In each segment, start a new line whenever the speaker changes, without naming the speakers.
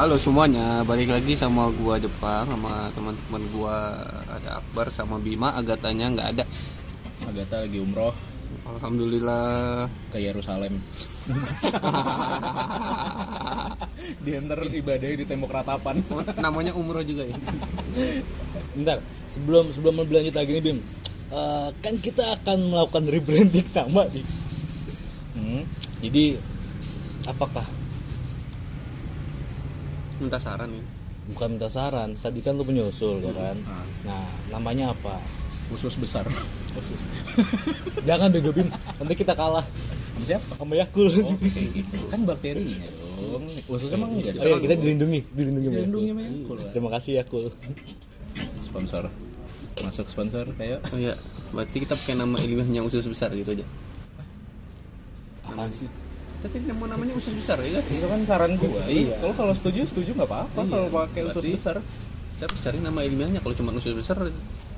Halo semuanya, balik lagi sama gua Jepang sama teman-teman gua ada Akbar sama Bima, Agatanya nggak ada.
Agatha lagi umroh
Alhamdulillah.
ke Yerusalem. Dia ntar ibadahnya di tembok ratapan.
Namanya umroh juga ya.
Bentar, sebelum sebelum lebih lanjut lagi nih Bim, Eh, kan kita akan melakukan rebranding nama nih.
Hmm.
Jadi apakah
Minta saran ini.
bukan minta saran? Tadi kan lu punya usul ya kan?
Ah.
Nah, namanya apa?
Usus besar.
Usus. Jangan bego Bim, nanti kita kalah
Sama siapa?
sama Yakult.
Oh, gitu. Kan bakterinya dong. Usus emang enggak
Oh iya, kita dilindungi, dilindungi sama
Dilindungi sama Yakult.
Terima kasih Yakult.
Sponsor. Masuk sponsor kayak
Oh iya, berarti kita pakai nama ilmiahnya usus besar gitu aja.
Apaan sih?
Tapi nama namanya usus besar ya kan?
itu kan saran gua.
Iya.
Kalau kalau setuju setuju nggak apa-apa
Iya,
kalau pakai usus besar.
Kita harus cari nama ilmiahnya. Kalau cuma usus besar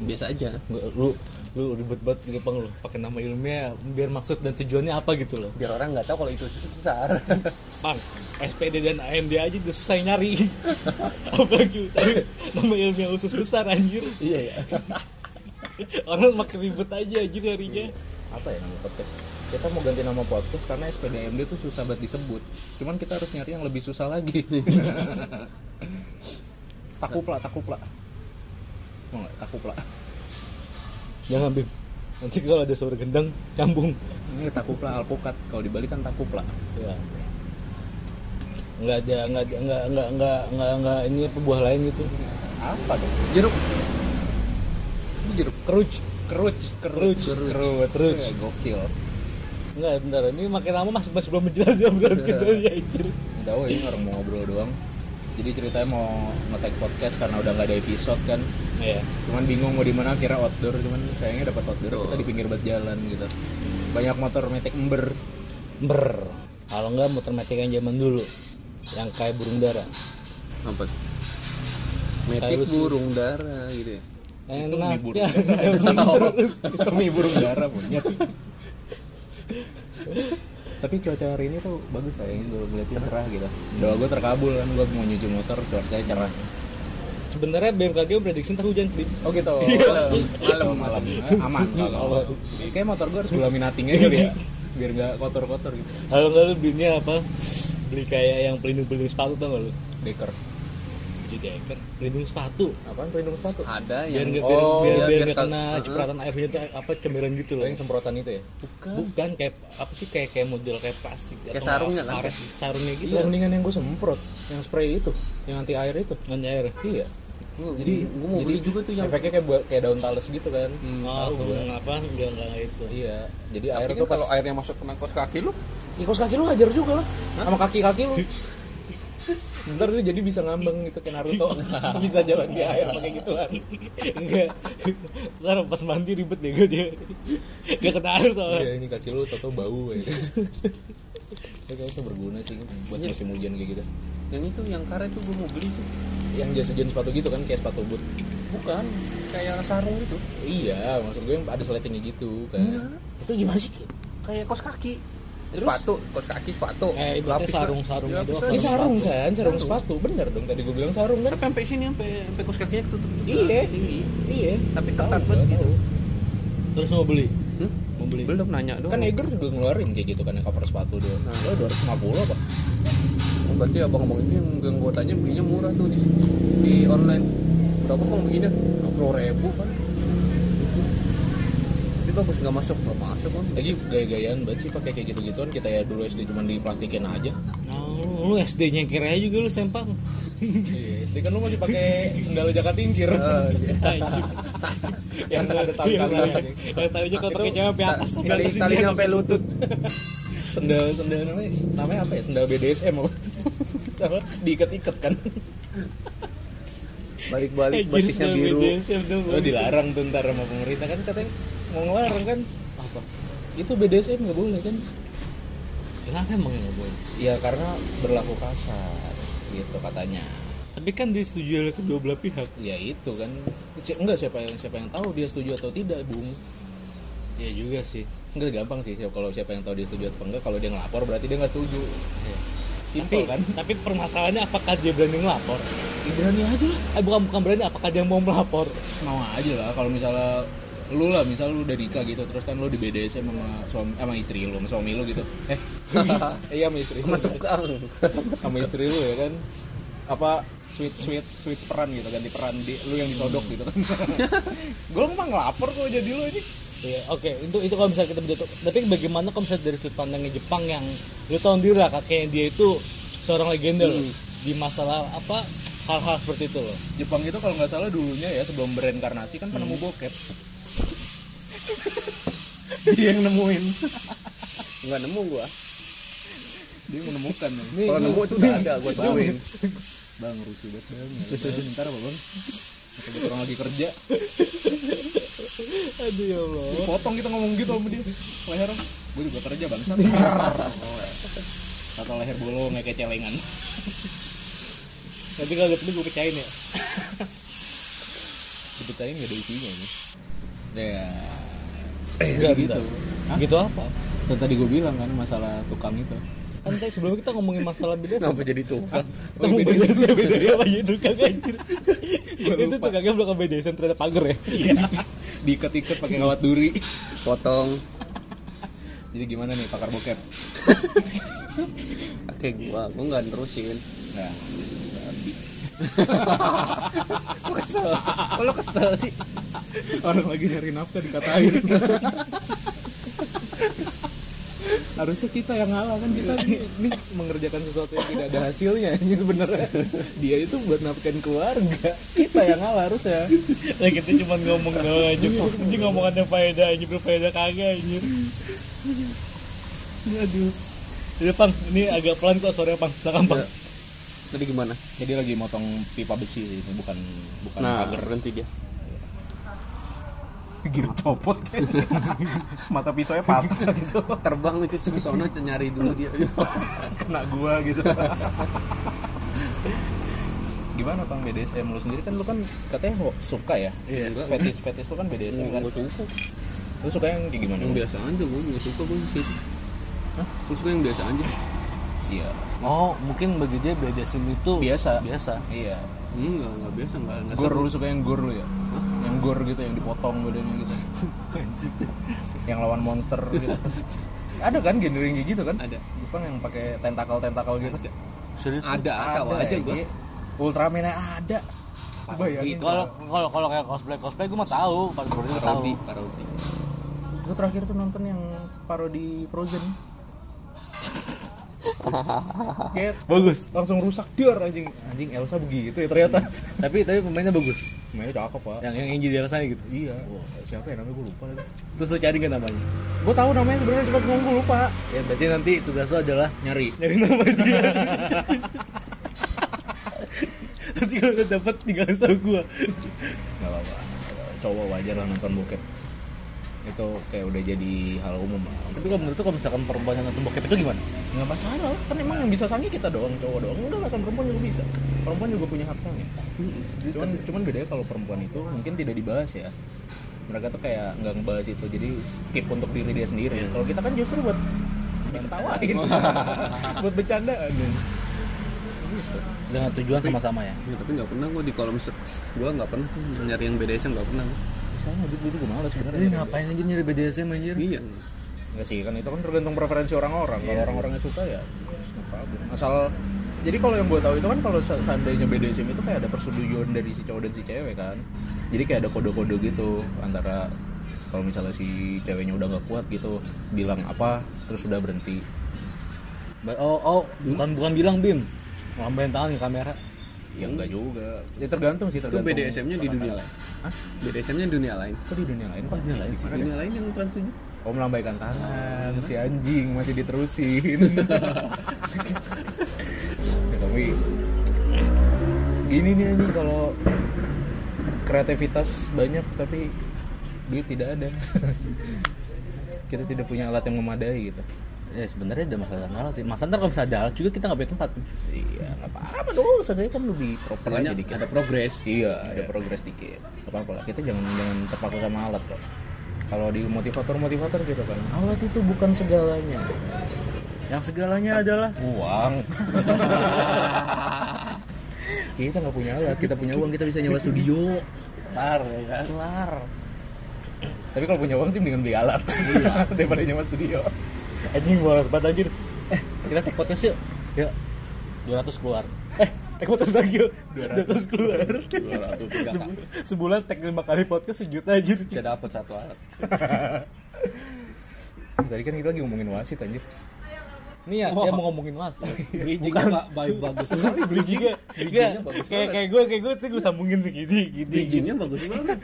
biasa aja.
Nggak, lu lu ribet banget Bang lu pakai nama ilmiah biar maksud dan tujuannya apa gitu loh.
Biar orang nggak tahu kalau itu usus besar.
Bang, SPD dan AMD aja udah susah nyari. Apalagi nama ilmiah usus besar anjir.
Iya ya.
Orang makin ribet aja anjir nyarinya.
apa ya nama podcast kita mau ganti nama podcast karena SPDMD tuh susah banget disebut cuman kita harus nyari yang lebih susah lagi takupla takupla mau nggak takupla
Jangan Bim. Nanti kalau ada suara gendang cambung.
ini takupla alpukat kalau dibalik kan takupla
Ya. Enggak ada enggak ada enggak enggak enggak enggak, enggak ini apa buah lain gitu.
apa dong
jeruk. Ini jeruk.
Keruc.
keruc keruc keruc
Keruc.
Ya, gokil
Enggak, bentar. Ini makin lama masih masih belum menjelas ya benar gitu ya anjir.
udah woy, ini orang mau ngobrol doang jadi ceritanya mau nge podcast karena udah nggak ada episode kan
Iya.
cuman bingung mau di mana kira outdoor cuman sayangnya dapat outdoor kita di pinggir bat jalan gitu banyak motor metik ember
Ber. Kalau enggak motor metik yang zaman dulu yang kayak burung dara.
Apa? Metik burung dara gitu ya.
Enak
burung
ya.
itu mie burung dara punya tapi cuaca hari ini tuh bagus sayang gue ngeliatnya cerah. gitu. Doa gue terkabul kan gue mau nyuci motor cuacanya cerah.
Sebenarnya BMKG prediksi ntar hujan Bim.
oh gitu. Malam malam Eh, aman kalau kayak motor gue harus gula minatingnya kali ya biar gak kotor-kotor gitu.
Kalau enggak lu belinya apa? Beli kayak yang pelindung-pelindung sepatu tau gak lu?
deker
Jadi deker, pelindung sepatu.
apaan pelindung sepatu
Ada
Biar
yang
nggak biar,
oh,
biar, biar
biar
kena
Heeh.
cipratan airnya tuh apa cemberan gitu
Oh,
loh.
yang semprotan itu ya
Bukan.
Bukan kayak apa sih kayak kayak model kayak plastik
Kayak
atau
sarungnya kan?
sarungnya gitu.
iya mendingan yang gue semprot yang spray itu yang anti air itu
Ngan air.
iya
Oh,
jadi
gua mau beli juga tuh yang
efeknya kayak buat kayak daun tales gitu kan
Hmm,
Oh, apa enggak enggak itu.
iya jadi
Tapi
air
kan
tuh
kalau airnya masuk ke kos kaki lu,
Ya, kos kaki lu hajar juga lah sama kaki kaki lu ntar dia jadi bisa ngambang gitu kayak Naruto bisa jalan di air pakai gituan
Enggak. Ntar pas mandi ribet deh gue dia. Enggak kena air
iya
soalnya.
ini kaki lu toto bau ya ya kayaknya itu berguna sih buat
Iya.
musim hujan kayak gitu
yang itu yang karet tuh gua mau beli tuh.
yang jas hujan sepatu gitu kan kayak sepatu boot
Bukan, kayak sarung gitu.
iya maksud gue ada sletingnya gitu kan
Enggak.
itu gimana sih
Kayak kos kaki.
Terus?
Sepatu, kos kaki sepatu.
Eh,
Lapis-
sarung-sarungnya
lapis
doang.
ini
sarung.
sarung kan sarung sepatu bener dong tadi gue bilang sarung kan
Tapi sampai sini sampai sampai kos kakinya ketutup
iya
Iya.
iya
Tapi ketat banget gitu.
tahu.
Terus mau beli?
Hmm?
Mau beli?
Belum nanya doang.
kan Eger juga ngeluarin kayak gitu kan yang cover sepatu dia
Nah.
lo 250 apa
Oh, berarti abang-abang itu yang, yang gua tanya belinya murah tuh di di online. Berapa bang begini? 20 ribu kan. Bagus nggak masuk, nggak masuk kan?
lagi gaya-gayaan banget sih pakai kayak gitu-gituan. Kita ya dulu SD cuma diplastikin aja.
Oh, lu SD nyengkir aja juga lu sempang.
iya SD kan lu masih pakai sendal jaka tingkir.
Oh, iya.
yang ada tali-talinya
Yang talinya kalau pakai cewek sampai atas
Tali tali sampai lutut.
sendal sendal namanya namanya apa ya? Sendal BDSM apa? Diikat-ikat kan?
Balik-balik
sendal
biru.
Lo dilarang tuh ntar sama pemerintah. Kan katanya mau ngelarang kan
Apa?
itu BDSM nggak boleh kan
Kenapa emang nggak boleh?
ya karena berlaku kasar gitu katanya
Tapi kan disetujui oleh kedua belah pihak.
ya itu kan enggak siapa yang siapa yang tahu dia setuju atau tidak bung
Ya juga sih.
enggak gampang sih kalau siapa yang tahu dia setuju atau enggak kalau dia ngelapor berarti dia nggak setuju
Ya.
Simple kan?
tapi permasalahannya apakah dia berani ngelapor
Ya, berani aja lah.
eh bukan bukan berani apakah dia mau melapor
Mau aja lah kalau misalnya lu lah misal lu udah nikah gitu terus kan lu di BDSM sama suami sama istri lu sama suami lu gitu eh iya sama istri lu
Sama tukang.
sama istri lu ya kan apa sweet sweet sweet peran gitu ganti peran di lu yang disodok gitu kan gue mah ngelapor kok jadi lu ini
Iya, oke. Itu itu kalau misalnya kita berjatuh. Tapi bagaimana kalau misalnya dari sudut pandangnya Jepang yang lu tahu sendiri lah kakeknya dia itu seorang legenda loh di masalah apa hal-hal seperti itu loh.
Jepang itu kalau nggak salah dulunya ya sebelum bereinkarnasi kan penemu bokep dia yang nemuin.
Enggak nemu gua.
dia menemukan ya.
Kalau nemu itu udah ada gua bawain.
bang rusuh banget bang. Bang, ntar apa bang? Atau orang lagi kerja.
Aduh ya Allah.
potong kita ngomong gitu sama dia. Leher. Gue juga kerja bang. Atau leher bolong kayak celengan.
Nanti kalau ini gue pecahin ya.
dipecahin gak ada isinya ini. Ya
Enggak
gitu
gitu. Gitu apa?
Dan tadi gue bilang kan masalah tukang itu
Kan tadi sebelum kita ngomongin masalah beda
Kenapa jadi tukang?
Kita mau beda sih beda ya apa itu kagak anjir. Itu kagak belakang beda ternyata pagar ya.
Iya. diikat-ikat pakai kawat duri
Potong.
jadi gimana nih pakar bokep
Oke gua, gua nggak nerusin.
nah
Kok kesel? Kok lo kesel sih?
orang lagi nyari nafkah dikatain harusnya kita yang ngalah kan kita ini, ini mengerjakan sesuatu yang tidak ada hasilnya ini sebenarnya dia itu buat nafkahin keluarga kita yang ngalah harusnya
Nah kita cuma ngomong doang aja. Ini ngomongannya faedah aja berfaedah kagak anjir. Aduh. Ya Pang, ini agak pelan kok sore Pang. Silakan Pang.
Ya. Tadi gimana?
jadi lagi motong pipa besi ini bukan bukan
Nah,
pagar
berhenti dia.
gir copot mata pisaunya patah gitu
Terbang itu ke sono nyari dulu dia.
kena gua gitu gimana bang BDSM lu sendiri kan lu kan katanya suka ya
Iya.
fetis fetis lu kan BDSM kan
Gua suka.
lu suka yang kayak gimana
Yang biasa aja gua juga suka gua sih. Hah? Gua suka yang biasa aja.
iya
Oh, mungkin bagi dia BDSM itu
biasa
biasa.
iya
Enggak, enggak biasa, enggak enggak
gor
seru.
lu suka yang gor lu ya yang gor gitu yang dipotong badannya gitu yang lawan monster gitu ada kan genre yang kayak gitu kan
Ada.
Jepang yang pakai tentakel tentakel gitu
Serius?
Ada, tahu aja gua.
ya. Ultraman ada bayangin
Kalau kalau kalau kayak cosplay cosplay gue mah tahu, gue tahu.
Parodi, parodi.
gue terakhir tuh nonton yang parodi Frozen kayak
Bagus.
langsung rusak dir anjing anjing Elsa begitu ya ternyata
tapi tapi pemainnya bagus.
mainnya cakep pak
Yang yang yang jadi rasanya gitu.
iya siapa ya namanya gue lupa lagi
Terus lu cari nggak namanya?
gue tahu namanya sebenarnya cuma gue lupa
Ya berarti nanti tugas lu adalah
nyari
nyari nama dia. nanti kalau dapet tinggal tau gue.
nggak apa-apa cowok wajar lah nonton bokep itu kayak udah jadi hal umum lah
Tapi kalau menurut lu kalau misalkan perempuan yang nonton bokep itu gimana?
nggak masalah lah kan emang yang bisa sange kita doang cowok doang udah lah kan perempuan juga bisa perempuan juga punya hak sange cuman cuman bedanya kalau perempuan itu mungkin tidak dibahas ya mereka tuh kayak nggak ngebahas itu jadi skip untuk diri dia sendiri kalau kita kan justru buat diketawain buat bercandaan gitu.
Dengan tujuan sama-sama ya.
Ya, tapi nggak pernah gua di kolom search. Gua nggak pernah tuh nyari yang BDSM nggak pernah.
Sama dulu dulu gue malas sebenarnya
Ini ngapain aja nyari BDSM anjir?
Iya.
Enggak sih kan itu kan tergantung preferensi orang-orang. Kalau orang-orangnya suka ya. Asal jadi kalau yang gue tahu itu kan kalau se- seandainya BDSM itu kayak ada persetujuan dari si cowok dan si cewek kan. Jadi kayak ada kode-kode gitu antara kalau misalnya si ceweknya udah nggak kuat gitu bilang apa terus udah berhenti.
Oh, oh, bukan bukan bilang Bim. Ngambilin tangan ke kamera.
Ya enggak juga. Ya tergantung sih
Itu
tergantung.
BDSM-nya di dunia lain. Hah? BDSM-nya di dunia lain.
Kok di dunia lain? Kok di dunia lain sih?
Di dunia lain yang trans.
Oh melambaikan tangan si anjing masih diterusin. Ya, tapi gini nih anjing kalau kreativitas banyak tapi duit tidak ada. Kita tidak punya alat yang memadai gitu.
Ya sebenarnya ada masalah alat sih. Masa ntar kalau bisa ada alat juga kita nggak punya tempat.
Iya, nggak apa-apa dong. Sebenarnya kan lebih proper aja dikit.
ada progres.
Iya, ada progres dikit. Gak apa-apa lah. Kita jangan jangan terpaku sama alat kok. Kalau di motivator-motivator gitu kan, alat itu bukan segalanya.
yang segalanya adalah
uang kita nggak punya alat kita punya uang kita bisa nyewa studio
Tar, ya kan?
kelar tapi kalau punya uang sih mendingan beli alat daripada nyewa studio
anjing boros banget anjir. Eh kita take podcast yuk. Yuk 200 keluar. Eh take podcast lagi yuk. 200 keluar.
200 tiga. Kak.
Sebu- sebulan take 5 kali podcast sejuta anjir.
Bisa dapat satu alat.
tadi kan kita lagi ngomongin wasit anjir.
Nih ya,
Wah.
dia mau ngomongin mas
Bridgingnya ba- baik bagus. Sekali.
Bridgingnya
Bridgingnya bagus
kayak kayak gue kayak gue tuh gue sambungin tuh gini gini.
Bridgingnya bagus banget.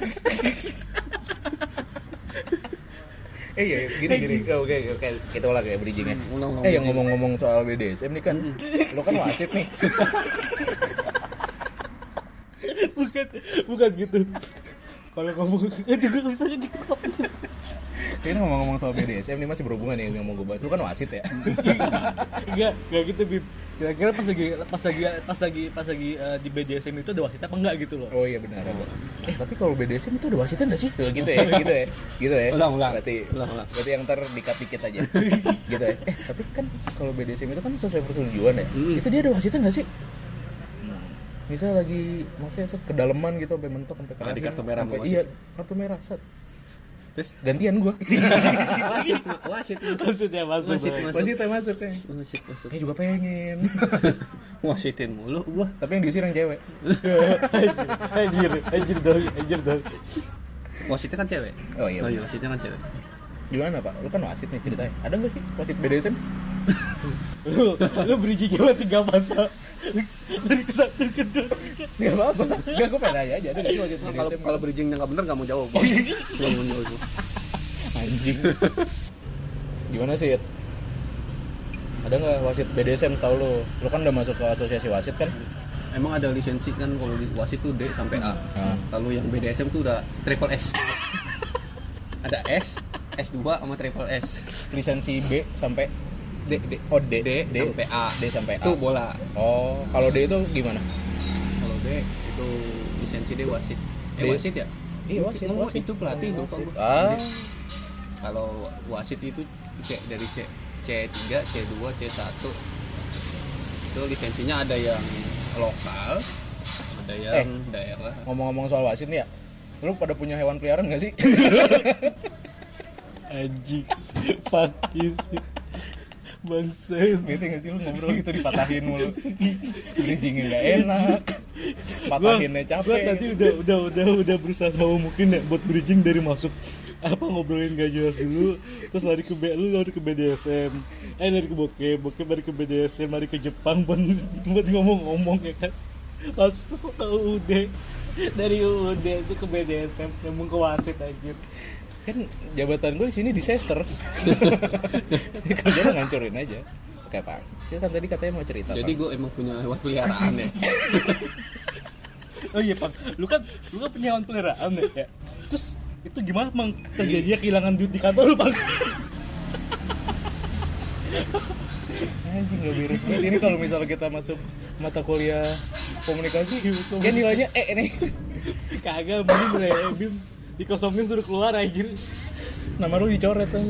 Eh iya gini gini. Oke oke oke. Kita ulang ya bridgingnya.
Ulang
eh yang ngomong-ngomong soal BDSM nih kan lo kan wasit nih.
Bukan bukan gitu kalau ngomong itu gue bisa juga
ini ngomong-ngomong soal BDSM nih masih berhubungan nih yang mau gue bahas. Lo kan wasit ya?
Enggak enggak gitu bib. Kira-kira pas lagi pas lagi pas lagi pas lagi eh, di BDSM itu ada wasit apa enggak gitu loh.
Oh iya benar. Ada eh tapi kalau BDSM itu ada wasitnya nggak sih? Tuh, gitu ya gitu ya gitu ya.
Ulang, ulang.
berarti
Ulang, ulang.
berarti yang ntar dikat dikit aja. Gitu ya. Eh tapi kan kalau BDSM itu kan sesuai persetujuan ya.
Hmm.
itu dia ada wasitnya nggak sih misal lagi makanya set kedalaman gitu sampai mentok sampai
Ah, di
kerahin,
kartu merah
sampai-
wasit.
iya kartu merah set
Terus
gantian gua
wasit, wasit, masuk.
wasit ya masuk
Wasit,
Bro.
masuk.
wasitnya masuk kan
Wasit, masuk.
saya juga pengen
Wasitin mulu gua.
tapi yang diusir yang cewek
anjir anjir dong anjir dong
Wasitnya kan cewek.
oh iya
Oh iya, wasitnya kan cewek.
gimana pak lu kan wasit nih ceritanya ada nggak sih wasit BDSM
lu lu bridgingnya masih gak pasal dari ke satu ke dua
Gak apa-apa Gak, gue pengen aja gak sih wasit
Nah, kalau kalau bridgingnya nggak bener nggak mau jawab. Nggak mau jawab.
Anjing Gimana sih It? Ada nggak wasit BDSM tau lu? Lu kan udah masuk ke asosiasi wasit kan?
Emang ada lisensi kan kalau di wasit tuh D sampai A.
Ah.
Kalau yang BDSM tuh udah triple S. ada S, S2 sama triple S.
Lisensi B sampai D, D, oh D,
D sampai A.
D sampai A
Itu bola.
Oh, kalau D itu gimana?
Kalau D itu lisensi D wasit. Eh
D.
wasit ya?
Iya, wasit,
Oh,
wasit.
itu pelatih lupa
Wasit.
gua.
Ah.
Kalau wasit itu C dari C C3, C2, C1. Itu lisensinya ada yang lokal, ada yang daerah.
Ngomong-ngomong soal wasit nih ya Lu pada punya hewan peliharaan gak sih?
anjing fuck you sih bangsa
Bete gak sih lu ngobrol gitu dipatahin mulu. Bridgingnya gak enak. Patahinnya capek.
tadi udah udah udah udah berusaha mau mungkin ya buat bridging dari masuk. Apa ngobrolin gak jelas dulu. Terus lari ke B lu lari ke BDSM eh lari ke bokep. Bokep lari ke BDSM lari ke Jepang buat buat ngomong-ngomong ya kan? Langsung ke UUD dari UUD itu ke BDSM nyambung ke wasit anjir
kan jabatan gue di sini disaster. Kerjanya ngancurin aja. Oke pak dia kan tadi katanya mau cerita
Jadi gue emang punya hewan peliharaan ya.
oh iya pak. Lu kan lu kan punya hewan peliharaan ya? Terus itu gimana mang? Terjadinya kehilangan duit di kantor lu pak?
Anjing gak beres banget. Ini kalau misalnya kita masuk mata kuliah komunikasi kan nilainya E nih.
Kagak bim boleh bim dikosongin suruh keluar anjir
nama lu dicoret kan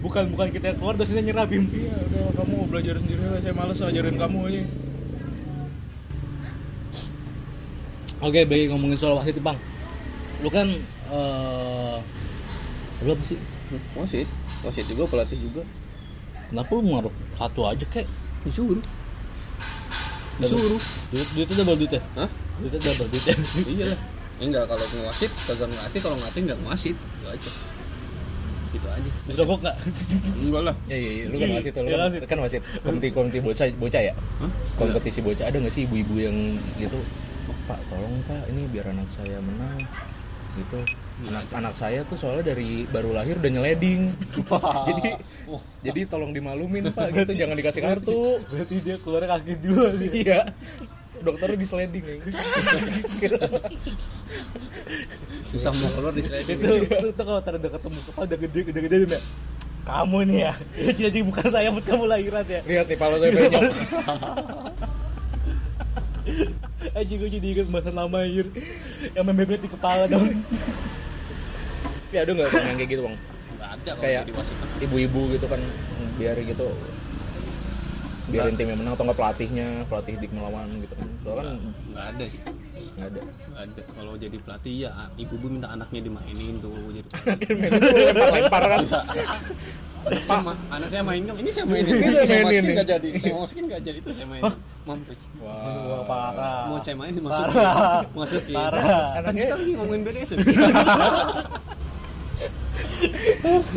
bukan bukan kita yang keluar dosennya nyerah bim
iya udah kamu belajar sendiri lah saya males ajarin kamu aja
oke baik ngomongin soal wasit bang lu kan eh lu apa sih
Wasit, wasit juga pelatih juga.
kenapa lu ngaruh satu aja kek
Disuruh. Disuruh.
duit duitnya double duit ya
Hah?
duitnya double duit ya
iya lah. Enggak kalau ngewasit kagak ngelatih, kalau ngelatih enggak ngewasit. Itu aja. Itu aja.
bisa kok kak
Enggak lah.
iya iya iya. lu kan wasit lu
Iya,
kan,
wasit.
kan wasit kompetisi kompetisi bocah bocah ya
Hah?
kompetisi bocah ada nggak sih ibu-ibu yang gitu "Oh, pak tolong pak ini biar anak saya menang gitu anak anak saya tuh soalnya dari baru lahir udah nyeleding jadi
Wah.
jadi tolong dimalumin pak gitu jangan dikasih kartu
berarti dia keluar kaki dulu nih
iya dokternya di sliding ya
Susah mau keluar di
itu itu, itu kalau tanda ketemu kepala udah gede udah gede udah kamu nih ya jadi bukan saya buat kamu lahiran ya.
Lihat nih kalau saya penyok
aja gue jadi inget masa lama anjir. Yang membebet di kepala dong
ya ada nggak yang kayak gitu bang?
Ada
Kayak- ibu-ibu gitu kan biar gitu biarin timnya menang atau nggak pelatihnya pelatih dik melawan gitu kan. Soalnya kan
nggak ada sih
nggak ada
nggak ada. Kalau jadi pelatih ya ibu-ibu minta anaknya dimainin tuh jadi
lempar-lempar kan.
Anak saya, ma- anak saya main dong. Ini saya mainin.
Ini
ini
saya mainin nih.
nggak jadi. Saya masukin nggak jadi. Itu saya mainin. Mampus.
Wah, parah.
mau saya main dimasukin
Parah.
masukin.
Parah.
kan
Anaknya-
kita lagi ngomongin BDSM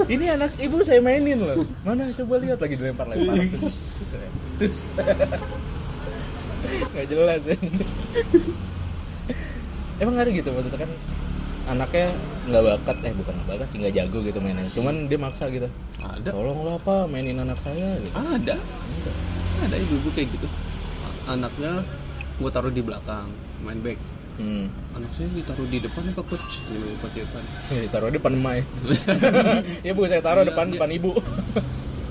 ini anak ibu saya mainin loh. Mana? Coba lihat lagi dilempar-lempar. Terus terus nggak jelas ya emang ada gitu maksudnya kan anaknya nggak bakat eh bukan nggak bakat sih nggak jago gitu mainnya cuman dia maksa gitu.
Ada.
Tolonglah apa mainin anak saya gitu.
Ada. Ada. Ibu-ibu kayak gitu. Anaknya gua taruh di belakang main back.
Hmm.
anak saya ditaruh di depan apa coach? Di depan
Ya, ditaruh depan emak ya ya bu saya taruh
Iya,
depan
dia-
depan ibu.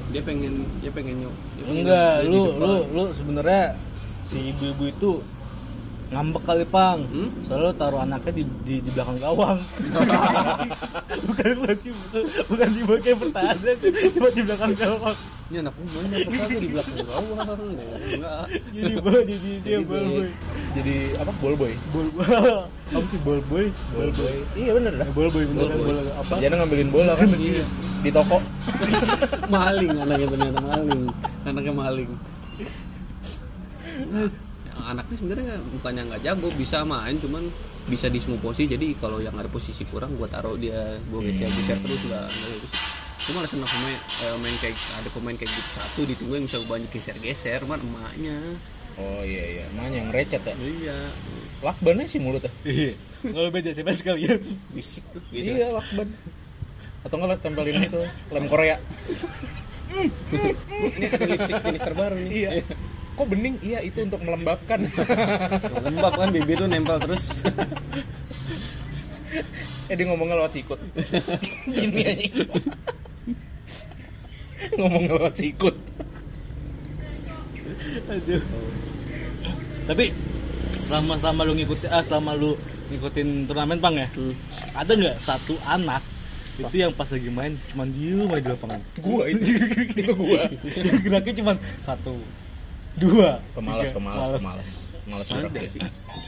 dia pengen dia pengen nyok dia pengen
Enggak, lu lu lu sebenarnya si ibu-ibu itu ngambek kali pang.
Hmm?
selalu taruh anaknya di di, di belakang gawang. Bukan bukan bukan di bagian pertahanan buat di belakang gawang.
Ini anak gue banyak kagak di belakang gawang. Enggak.
Jadi boy jadi dia ball boy
jadi apa? Ball boy?
Ball boy. Apa sih ball boy?
Ball boy. iya bener dah.
Eh, ball boy
boy.
bola apa?
Jangan ngambilin bola kan
Iya.
di toko.
Maling anaknya ternyata maling. Anaknya maling anaknya sebenarnya bukannya nggak jago bisa main cuman bisa di semua posisi. Jadi kalau yang ada posisi kurang gua taruh dia gua geser geser terus nggak bagus. cuma alasan aku main, eh, main kayak ada pemain kayak gitu satu di tunggu yang bisa banyak geser geser man emaknya.
Oh iya iya. Makanya yang recet ya?
Iya.
Lakbannya sih mulutnya
iya. Kalau beda siapa sekalian
bisik tuh gitu
iya lakban. Atau nggak lo tempelin itu lem Korea.
Ini ada lipstick jenis terbaru nih.
Iya kok bening? Iya itu untuk melembabkan.
Lembab kan bibir lu nempel terus.
Eh dia ngomongnya lewat sikut. Gini aja. Ngomongnya lewat sikut.
Aduh. Tapi selama selama lu ngikutin ah selama lu ngikutin turnamen pang ya,
Hmm.
ada nggak satu anak itu yang pas lagi main cuman diem aja di lapangan?
Gua itu. Itu gua.
Geraknya cuman satu dua.
Pemalas pemalas pemalas. Malas
ada. sih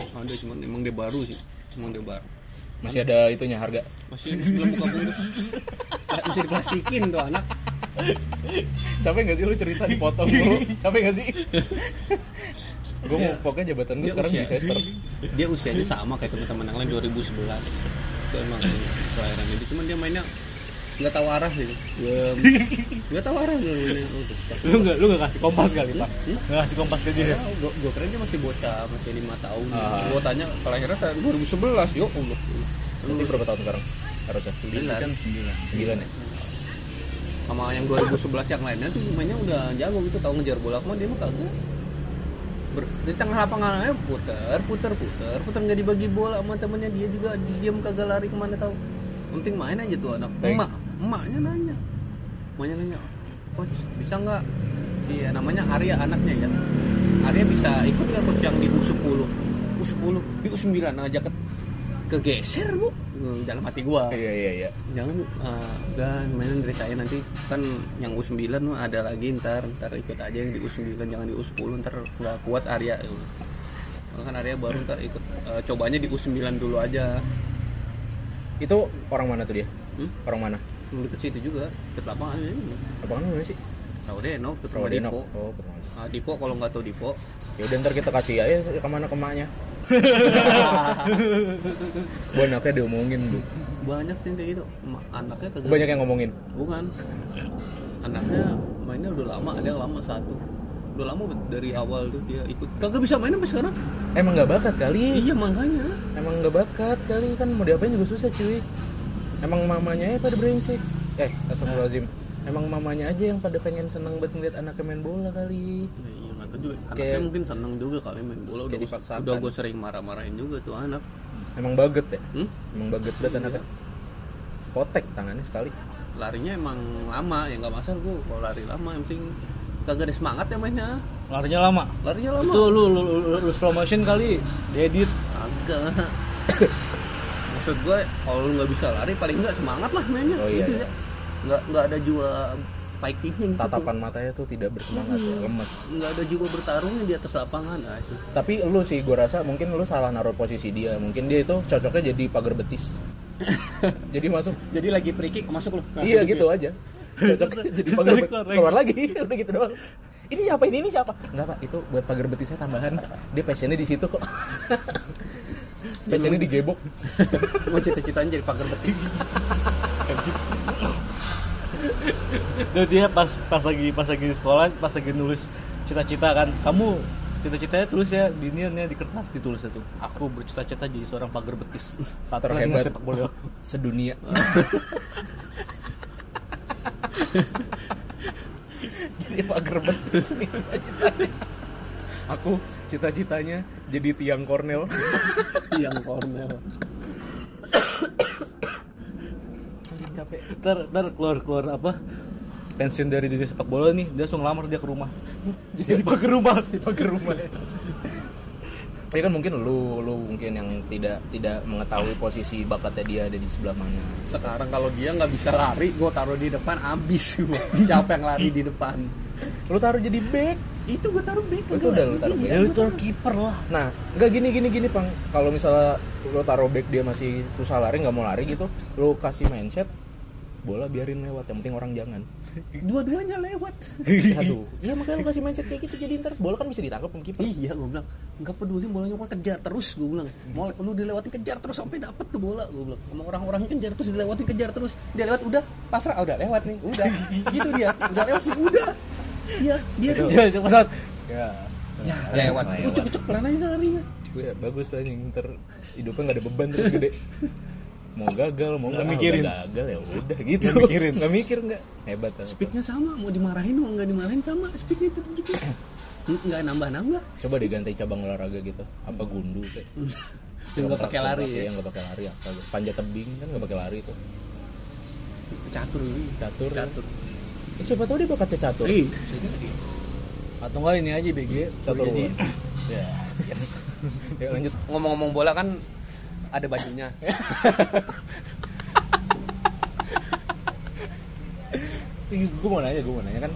ada cuman emang dia baru sih. Emang dia baru.
Masih ada itunya harga?
Masih belum buka bungkus Nggak bisa diplastikin tuh anak.
Capek gak sih lu cerita dipotong mulu? Capek gak sih? Gue mau pokoknya jabatan gue
Dia
sekarang
usia-
di sester
dia usianya sama kayak teman-teman yang lain 2011 itu emang kelahiran dia cuman dia mainnya nggak tahu arah gitu Belum- nggak tahu arah
lu nggak lu nggak kasih kompas kali pak?
Hmm?
nggak kasih kompas ke dia?
Gue gue kira dia masih bocah masih lima tahun.
Ah.
gue tanya kelahiran tahun 2011 yuk Allah.
Nanti berapa tahun sekarang? Harusnya.
Sembilan.
sembilan. Ya.
Sama yang 2011 yang lainnya tuh mainnya udah jago gitu. Tahu ngejar bola cuma dia mah kagak. Ber- di tengah lapangan aja puter puter puter puter. Nggak dibagi bola sama temennya dia juga diam kagak lari ke mana tahu. Penting main aja tuh anak. Emak emaknya nanya. Emaknya nanya coach bisa nggak? Dia namanya Arya anaknya ya. Arya bisa ikut nggak coach yang di U10 U10 di U9 ngajak ke kegeser bu. Hmm, dalam hati gua.
Iya iya iya.
Jangan uh, udah mainan dari saya nanti. Kan yang U9 mah ada lagi ntar ntar ikut aja yang di U9 jangan di U10 ntar nggak kuat Arya. Kalau kan Arya baru ntar ikut uh, cobanya di U9 dulu aja.
Itu orang mana tuh dia?
Hmm?
orang mana
deket situ juga. Deket lapangan ini.
Apa kan mana sih?
Raudeno ke
Rawa Deno
Dipo.
Oh ketemu
Ah, Dipo kalau nggak tahu Dipo.
Ya udah ntar kita kasih aja ke mana kemaknya bu anaknya diomongin bu.
Banyak sih kayak gitu. Anaknya kagak
banyak yang ngomongin?
Bukan. Anaknya mainnya udah lama ada yang lama satu. Udah lama dari awal tuh dia ikut. Kagak bisa main sampai sekarang.
Emang nggak bakat kali?
Iya makanya.
Emang nggak bakat kali? Kan mau diapain juga susah cuy emang mamanya ya pada brengsek eh astagfirullahaladzim emang mamanya aja yang pada pengen seneng banget ngeliat anaknya main bola kali
Ya, iya nggak tahu juga. Anaknya
Kayak-
mungkin seneng juga kali main bola. Udah
dipaksakan.
udah gue sering marah-marahin juga tuh anak.
emang baget ya
Hmm?
emang baget banget
Iya.
anaknya potek tangannya sekali
Larinya emang lama ya nggak masalah gue kalau lari lama yang penting kagak ada semangat ya mainnya.
larinya lama
Larinya lama.
itu lu, lu, lu, lu slow motion kali diedit
Agak. Maksud gue kalau lu nggak bisa lari paling nggak semangat lah mainnya.
Oh, iya,
gitu
iya.
ya. nggak nggak ada jiwa fightingnya gitu.
Tatapan matanya tuh tidak bersemangat ya lemes.
Nggak ada jiwa bertarungnya di atas lapangan ah, sih.
Tapi lu sih gue rasa mungkin lu salah naruh posisi dia. Mungkin dia itu cocoknya jadi pagar betis. Jadi masuk.
Jadi lagi free kick masuk lu.
Iya gitu aja. Cocok jadi pagar betis
lagi.
keluar lagi. Udah gitu doang. Ini siapa ini? Ini siapa? Enggak pak. Itu buat pagar betisnya tambahan. Dia passionnya di situ kok passionnya digebok.
Mau cita-citanya jadi pagar betis.
Dan dia pas pas lagi pas lagi di sekolah pas lagi nulis cita-cita kan. Kamu cita-citanya tulis ya di ini ya, di kertas ditulis itu. Aku bercita-cita jadi seorang pagar betis. Saat lagi
terhebat
sepak bola.
sedunia. Jadi pagar betis. Aku cita-citanya jadi tiang kornel.
Yang cornel
capek.
Ntar ntar keluar keluar apa? Pensiun dari dunia sepak bola nih dia langsung lamar dia ke rumah. Jadi pagar rumah.
pagar rumah tapi kan mungkin lu lu mungkin yang tidak tidak mengetahui posisi bakatnya dia ada di sebelah mana.
Sekarang kalau dia nggak bisa lari gue taruh di depan abis gua. siapa yang lari di depan?
Lu taruh jadi back
itu gue taruh back
itu udah lu taruh back.
Ya itu kiper lah.
Nah nggak gini gini gini pang kalau misalnya lu taruh back dia masih susah lari nggak mau lari gitu lu kasih mindset bola biarin lewat. Yang penting orang jangan.
Dua-duanya lewat.
Aduh. Iya makanya lu kasih mindset kayak gitu jadi ntar bola kan bisa ditangkap sama kiper.
Iya gue bilang nggak peduli bolanya mau kejar terus gue bilang. Mau lu dilewati kejar terus sampai dapet tuh bola gue bilang. Sama orang-orang kejar terus dilewati kejar terus. Dia lewat udah pasrah ah, udah lewat nih udah. Gitu dia udah lewat nih udah iya dia tuh
ya coba saat
ya.
Ya lewat ucuk ucuk pelan aja larinya.
Gue bagus tuh anjing ntar hidupnya nggak ada beban terus gede. Mau gagal mau nggak
mikirin.
gagal ya udah gitu.
Nggak mikirin.
nggak mikir nggak. Hebat lah.
speednya sama mau dimarahin mau nggak dimarahin sama speednya itu gitu. Nggak nambah nambah
coba diganti cabang olahraga gitu. Apa gundu kayak
yang nggak pakai lari ya.
yang nggak pakai lari apa? Panjat tebing kan nggak pakai lari tuh.
Catur.
Catur. Ya. Siapa tahu dia bakatnya catur.
Jadi.
atau enggak ini aja BG
catur
jadi
ya. Ya lanjut.
Ngomong-ngomong bola kan ada bajunya.
Gue mau nanya gue mau nanya kan.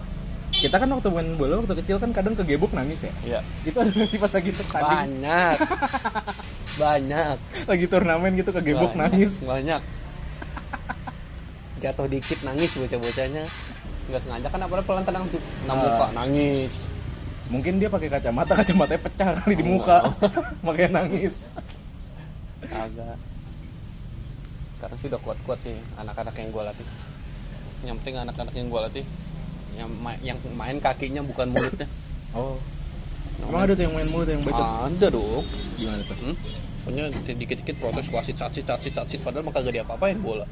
Kita kan waktu main bola waktu kecil kan kadang kegebuk nangis ya?
Iya.
itu ada nggak sih pas lagi tanding?
Banyak. Banyak.
Lagi turnamen gitu kegebuk
Banyak,
nangis.
banyak. Jatuh dikit nangis bocah-bocahnya nggak sengaja kan apalagi pelan tenang tuh. Nah,
Ah.
muka nangis.
Mungkin dia pakai kacamata kacamatanya pecah kali di
Oh,
muka.
enggak.
makanya nangis.
Agak. Sekarang sih udah kuat-kuat sih anak-anak yang gue latih. Yang penting anak-anak yang gue latih yang main, yang main kakinya bukan mulutnya.
Oh. Emang ada tuh yang main mulut yang bacot?
Ada dong.
Gimana tuh?
Hmm? Pokoknya dikit-dikit protes wasit cacit cacit cacit padahal mah kagak diapa-apain bola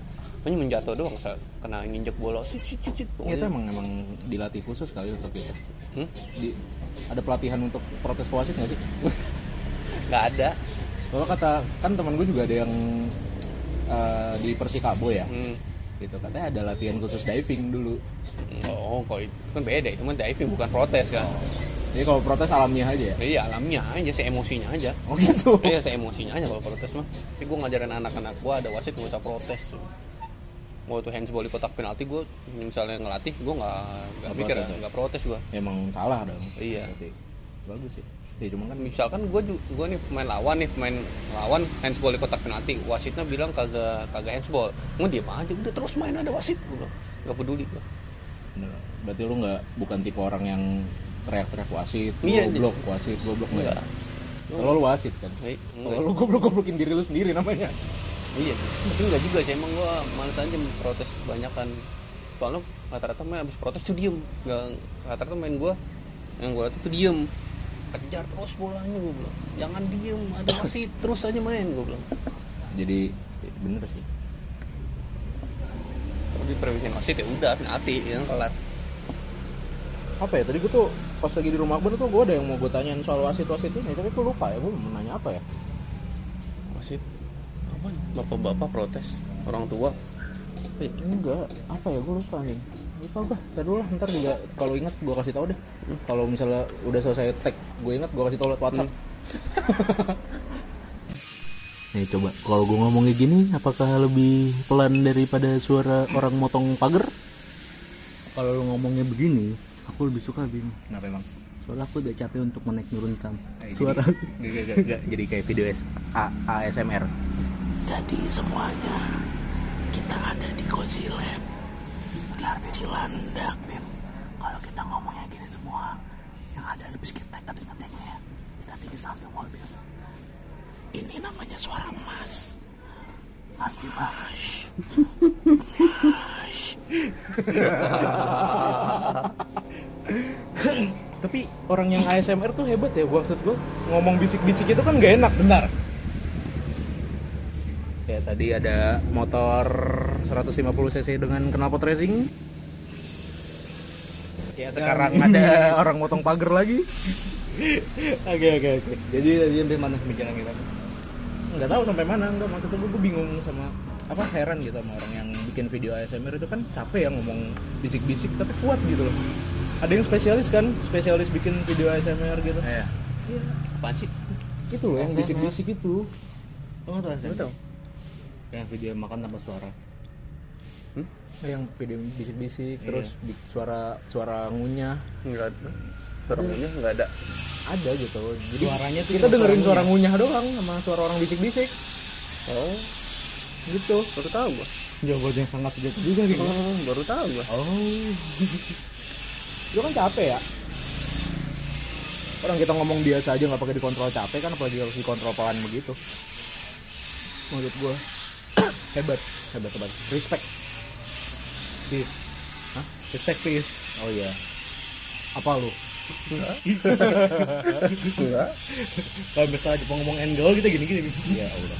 hanya menjatuh doang saat kena nginjek bola cicit cicit
itu emang emang dilatih khusus kali untuk itu
Hmm?
di ada pelatihan untuk protes ke wasit nggak sih?
Nggak ada.
Kalau kata kan teman gue juga ada yang eh, di Persikabo ya?
Hmm.
gitu katanya ada latihan khusus diving dulu.
Oh kok itu? Kan beda itu mah diving bukan protes kan?
Jadi kalau protes alamiah aja ya?
Iya alamnya aja se emosinya aja.
Oh gitu.
Iya se emosinya aja kalau protes mah. Tapi gue ngajarin anak-anak gue ada wasit nggak usah protes mau itu handsball di kotak penalti gue misalnya ngelatih gue nggak nggak mikir
protes.
nggak protes gue
emang salah dong
Iya.
Berarti. bagus sih ya cuma kan
misalkan gue gue nih pemain lawan nih pemain lawan handsball di kotak penalti wasitnya bilang kagak kagak handsball mau diem aja udah terus main ada wasit gue nggak peduli gue
berarti lu nggak bukan tipe orang yang teriak-teriak wasit
Iya,
goblok wasit goblok nggak ya
Nggak.
kalau lu wasit kan
Eh,
kalau
enggak.
lu goblok goblokin diri lu sendiri namanya
iya tapi nggak juga sih emang gue males aja protes kebanyakan soalnya rata-rata main abis protes tuh diem. Nggak rata-rata main gue yang gue tuh diem. Kejar terus bolanya gue bilang. Jangan diem ada wasit terus aja main gue bilang.
Jadi bener sih.
Kalau diperwisin wasit ya udah penalti ya kelar.
Apa ya tadi gue tuh pas lagi di rumah Akbar tuh gue ada yang mau gue tanyain soal wasit wasit ini tapi gue lupa ya gue mau nanya apa ya
bapak-bapak protes orang tua.
Eh, enggak. Apa ya? Gue lupa nih. Lupa gue ntar dulu lah. Ntar juga kalau ingat gue kasih tau deh. Kalau misalnya udah selesai tag gue ingat gue kasih tau lewat WhatsApp. Nih coba, kalau gue ngomongnya gini, apakah lebih pelan daripada suara orang motong pagar?
Kalau lu ngomongnya begini, aku lebih suka Bim.
Kenapa emang?
Soalnya aku udah capek untuk menaik nurunkan
Eh,
suara.
Gak, jadi kayak video ASMR.
Jadi semuanya kita ada di Cozy Lab di Cilandak Bim. Kalau kita ngomongnya gini semua, yang ada habis kita habis ngeteknya, kita pingsan semua Bim. Ini namanya suara emas. Mas.
Tapi orang yang ASMR tuh hebat ya, maksud gue ngomong bisik-bisik itu kan gak enak, benar. Ya tadi ada motor 150 cc dengan knalpot racing. Ya sekarang ada orang motong pagar lagi.
Oke oke oke. Jadi tadi sampai mana pembicaraan kita?
nggak tahu sampai mana enggak maksudnya gue, gue bingung sama apa heran gitu sama orang yang bikin video ASMR itu kan capek ya ngomong bisik-bisik tapi kuat gitu loh ada yang spesialis kan spesialis bikin video ASMR gitu
Iya. Apaan sih?
itu loh yang bisik-bisik itu
Sam?
tahu
Yang video makan tanpa suara.
yang video bisik-bisik
Iya.
terus di- suara suara ngunyah
Enggak ada. Suaranya enggak ada.
ada gitu jadi
Suaranya tuh
kita dengerin
suara
suara ngunyah doang sama suara orang bisik-bisik
Oh,
gitu
baru tahu gua.
Jawaban yang sangat bijak juga gitu.
Oh, baru tahu gua.
Oh.
lu kan capek ya orang kita ngomong biasa aja nggak pakai dikontrol capek kan apalagi harus dikontrol pelan begitu menurut gua hebat hebat hebat respect
Peace.
Hah?
Respect peace.
oh iya apa lu
Enggak.
Kalau misalnya Jepang ngomong angle kita gini-gini.
ya udah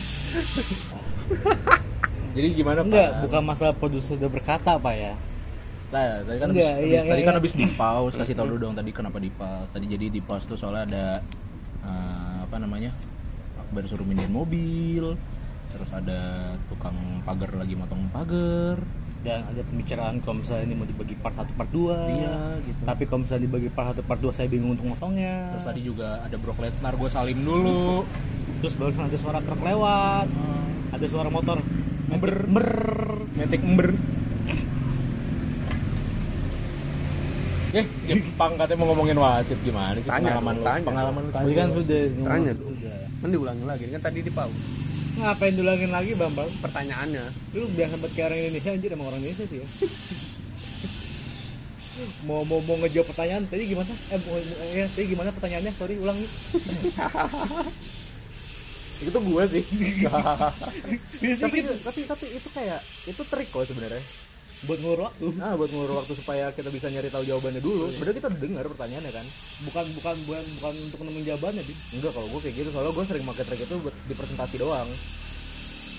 jadi gimana
Enggak,
Pak?
bukan masalah produser sudah berkata Pak ya.
Nah, tadi kan
Enggak,
habis,
iya,
habis- tadi
iya,
kan
iya.
habis di pause kasih tau dulu dong tadi kenapa di pause. Tadi jadi di pause tuh soalnya ada eh, apa namanya? Akbar suruh mindahin mobil. Terus ada tukang pagar lagi motong pagar.
Dan ada pembicaraan kalau misalnya ini mau dibagi part 1 part 2.
Iya, gitu.
Tapi kalau misalnya dibagi part 1 part 2 saya bingung untuk motongnya.
Terus tadi juga ada Brock Lesnar gue salim dulu.
Terus baru ada suara truk lewat. Ada suara motor
Ember, ember, metik ember. Eh, Jepang katanya mau ngomongin wasit gimana sih
Tanya
pengalaman
dong,
lu?
tanya.
Pengalaman lu
Tadi kan sudah
Tanya dong.
sudah.
Kan diulangi lagi kan tadi di pause.
Ngapain dulangin lagi Bambang?
Pertanyaannya.
Lu biasa banget kayak orang Indonesia anjir emang orang Indonesia sih ya. mau mau mau ngejawab pertanyaan tadi gimana? Eh, mau- ya, tadi gimana pertanyaannya? Sorry, ulang nih.
itu gue sih tapi tapi tapi itu kayak itu trik kok sebenarnya
buat ngulur waktu.
nah buat ngulur waktu supaya kita bisa nyari tahu jawabannya dulu. Sebenarnya kita udah dengar pertanyaannya kan.
Bukan bukan bukan bukan untuk nemuin jawabannya, Bin.
enggak kalau gue kayak gitu. Soalnya gue sering pakai trik itu buat di presentasi doang.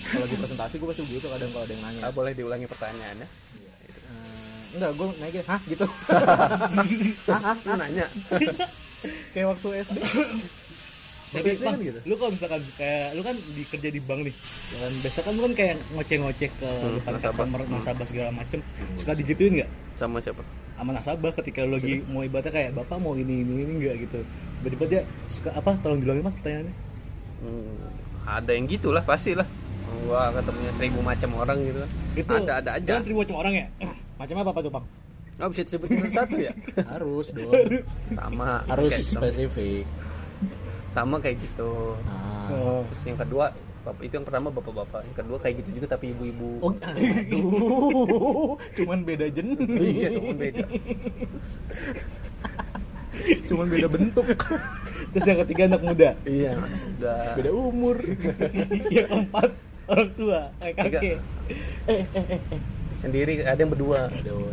Kalau di presentasi gue pasti begitu kadang kalau ada yang nanya.
Ah, boleh diulangi pertanyaannya.
Eh, enggak gue nanya hah? gitu.
Lu nanya.
kayak waktu SD
Tapi Bang,
kan gitu.
lu kalau misalkan kayak lu kan di kerja di bank nih, ya kan biasa kan lu kan kayak ngoceh-ngoceh ke
Hmm,
depan
nasabah.
customer, nasabah segala macem, suka digituin nggak?
Sama siapa?
sama nasabah ketika lu lagi mau ibaratnya kayak bapak mau ini ini ini enggak gitu tiba-tiba dia suka apa tolong bilangin mas pertanyaannya
Hmm, ada yang gitulah pasti lah. Gua ketemunya seribu macam orang gitu kan.
itu
ada ada aja.
kan seribu macam orang ya macamnya apa tuh bang
Nggak bisa disebutin satu ya.
harus dong
Sama.
harus
gitu.
spesifik
Sama kayak gitu.
oh.
Terus yang kedua, bapak itu yang pertama bapak-bapak. Yang kedua kayak gitu juga tapi ibu-ibu.
Oh, aduh, cuman beda jenis.
Iya, cuman beda.
cuman beda bentuk,
terus yang ketiga anak muda
Iya, udah.
beda umur.
yang keempat orang tua eh kakek
Sendiri ada yang berdua.
Aduh.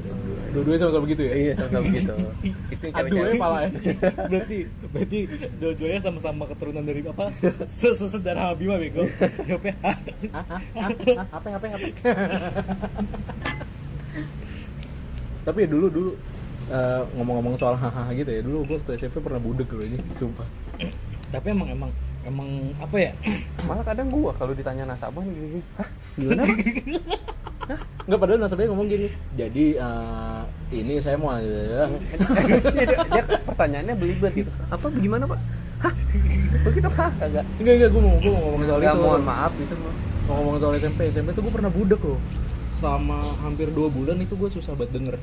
Dua-duanya sama-sama begitu ya?
Iya, sama begitu. Itu yang
Aduh,
cewek-cewek.
ya pala ya.
berarti berarti dua-duanya sama-sama keturunan dari apa sesedara Habibah bego? Hah?
Hah? Apa? Apa? Apa? Tapi ya dulu dulu eh, ngomong-ngomong soal hahaha gitu ya dulu gue waktu SMP pernah budek loh ini sumpah
tapi emang emang emang apa ya
Malah kadang gua kalau ditanya nasabah nih gini, hah? Gimana? Pak?"
nggak padahal nasabahnya ngomong gini jadi eh, ini saya mau
dia, dia pertanyaannya belibet gitu. Apa gimana, Pak? Hah? begitu kah kagak
enggak enggak gue mau gue mau ngomong soal
ya
itu.
mohon maaf itu mah.
Mau ngomong soal SMP SMP tuh gue pernah budek loh. Selama hampir dua bulan itu gue susah banget denger.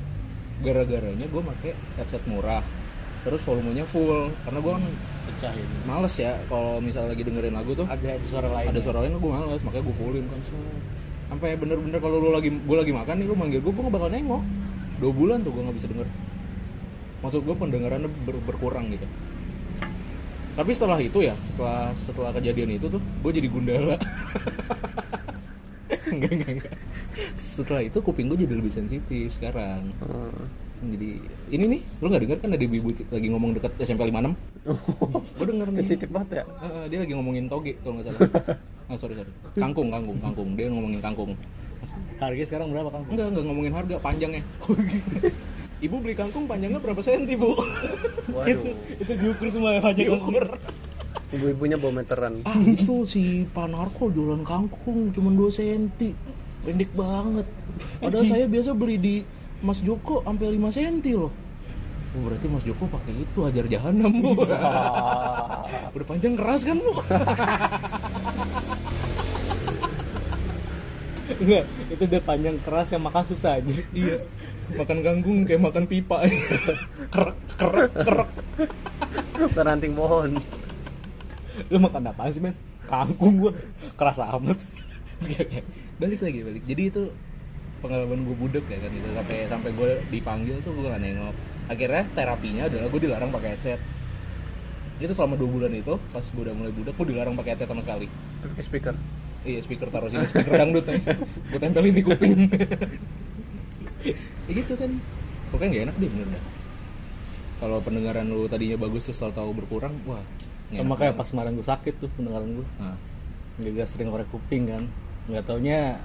Gara-garanya gue pakai headset murah terus volumenya full. Karena gue kan
pecah ini.
males ya kalau misalnya lagi dengerin lagu tuh.
Ada suara lain
ada suara lain gue males. Makanya gue fullin kan sampai bener-bener kalau lu lagi gue lagi makan nih lu manggil gue gue gak bakal nengok. Dua bulan tuh gue nggak bisa denger. Maksud gue pendengarannya ber- berkurang gitu. Tapi setelah itu ya setelah setelah kejadian itu tuh gue jadi gundala. Enggak enggak enggak. Setelah itu kuping gue jadi lebih sensitif sekarang.
Hmm.
Jadi ini nih lu nggak denger kan ada ibu lagi ngomong dekat SMP 56 gue denger nih
sensitif banget ya
Heeh, dia lagi ngomongin toge kalau nggak salah. Ah, sorry sorry. Kangkung, kangkung, kangkung. Dia ngomongin kangkung.
harganya sekarang berapa kang
Enggak, enggak ngomongin harga, panjangnya. Ibu beli kangkung panjangnya berapa senti, Bu?
waduh
itu diukur semua ya banyak
Diukur.
ibu-ibunya bawa meteran
Ah, itu si Panarko jualan kangkung cuma 2 senti. Pendek banget. Padahal saya biasa beli di Mas Joko sampai 5 senti loh. Oh, berarti Mas Joko pakai itu ajar jahanam, Bu. Udah panjang keras kan, Bu?
enggak itu udah panjang keras yang makan susah aja
iya. Makan kangkung kayak makan pipa. kerek, kerek, kerek.
peranting pohon
lu makan apa sih men kangkung gua keras amat
Oke, oke. balik lagi balik jadi itu pengalaman gue budek ya kan itu sampai sampai gue dipanggil tuh gue gak nengok. Akhirnya terapinya adalah gue dilarang pakai headset. Itu selama dua bulan itu pas gue udah mulai budek gue dilarang pakai headset sama sekali.
Pakai speaker?
Iya speaker taruh sini speaker dangdut nih gue tempelin di kuping. Ya gitu kan. Pokoknya gak enak deh bener dah kalau pendengaran lu tadinya bagus terus tahu berkurang wah
sama kayak pas kemarin gua sakit tuh pendengaran gua.
Nah.
gak sering ngorek kuping kan. Nggak taunya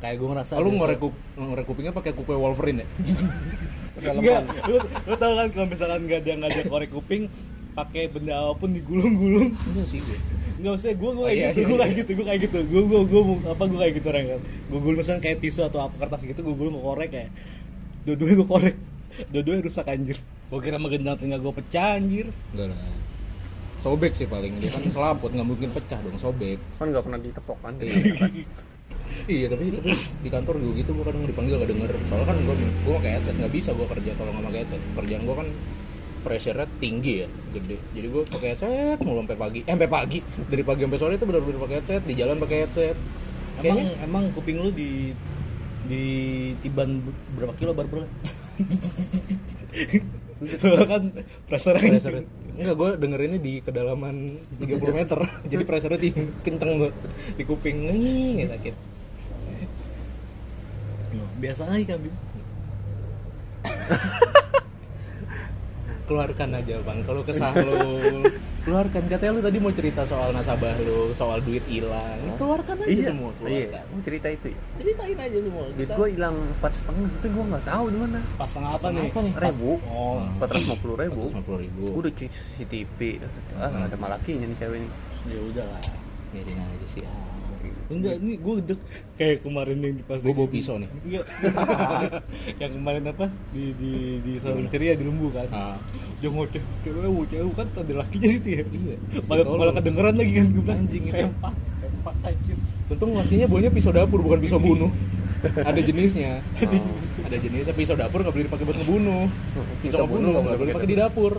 kayak gua ngerasa
Oh, lu ngorek,
su-
kup, ngorek kupingnya pakai kupe Wolverine ya?
Enggak, lu, lu tau kan kalau misalkan nggak ada nggak ada korek kuping pakai benda apa pun digulung-gulung
Enggak sih gue.
Enggak usah gue gue
Oh,
kayak
iya,
gitu,
iya,
gue
iya.
kayak gitu, gue kayak gitu. Gue gue gue apa gue kayak gitu orang kan. Gue gulung misalnya kayak tisu atau apa kertas gitu, gue gulung gue korek kayak. Dua-duanya gue korek. Dua-duanya rusak anjir. Gue kira menggendang telinga gue pecah anjir.
Enggak lah. Sobek sih paling. Dia kan selaput, nggak mungkin pecah dong, sobek.
kan nggak pernah ditepok kan
Iya. iya, tapi tapi di kantor gue gitu gue kadang dipanggil gak denger. Soalnya kan gue gue pakai headset nggak bisa gue kerja kalau nggak pakai headset. Kerjaan gue kan pressure-nya tinggi ya, gede. Jadi gue pakai headset mulu sampai pagi. Eh, sampai pagi. Dari pagi sampai sore itu benar-benar pakai headset, di jalan pakai headset.
Emang
Kayaknya
emang kuping lu di di tiban berapa kilo barbel? Soalnya kan pressure
pressure enggak gue dengerinnya di kedalaman 30 meter jadi pressure tinggi kenceng tuh di kuping nih sakit
biasa aja kan Bim.
keluarkan aja bang. Kalau kesah lu keluarkan. Katanya lu tadi mau cerita soal nasabah lu soal duit hilang. Keluarkan aja
iya.
semua
iya
keluarkan
Mau cerita itu ya?
Ceritain aja semua.
Duit
Kita-
gue hilang empat setengah tapi gue nggak tahu di mana.
Pas tengah apa nih?
apa nih?
Ribu empat ratus lima puluh ribu.
150 ribu.
Gue udah cuci CCTV ah ada malakinya nih cewek ini
ya udah lah.
biarin aja sih ah.
Enggak, ini gue udah kayak kemarin yang di pas
gue bawa pisau nih
Enggak. yang kemarin apa di di di salon ceria di lembu kan.
ah.
Dia ngoceh, cewek, cewek kan ada lakinya situ ya.
Iya.
Malah malah kedengeran lagi kan gue bilang
Anjing
sempak, sempak anjir.
Untung lakinya bawanya pisau dapur bukan pisau bunuh. ada jenisnya. Ada jenisnya pisau dapur nggak boleh dipakai buat ngebunuh.
Pisau bunuh nggak boleh
boleh
pakai
dipakai di dapur.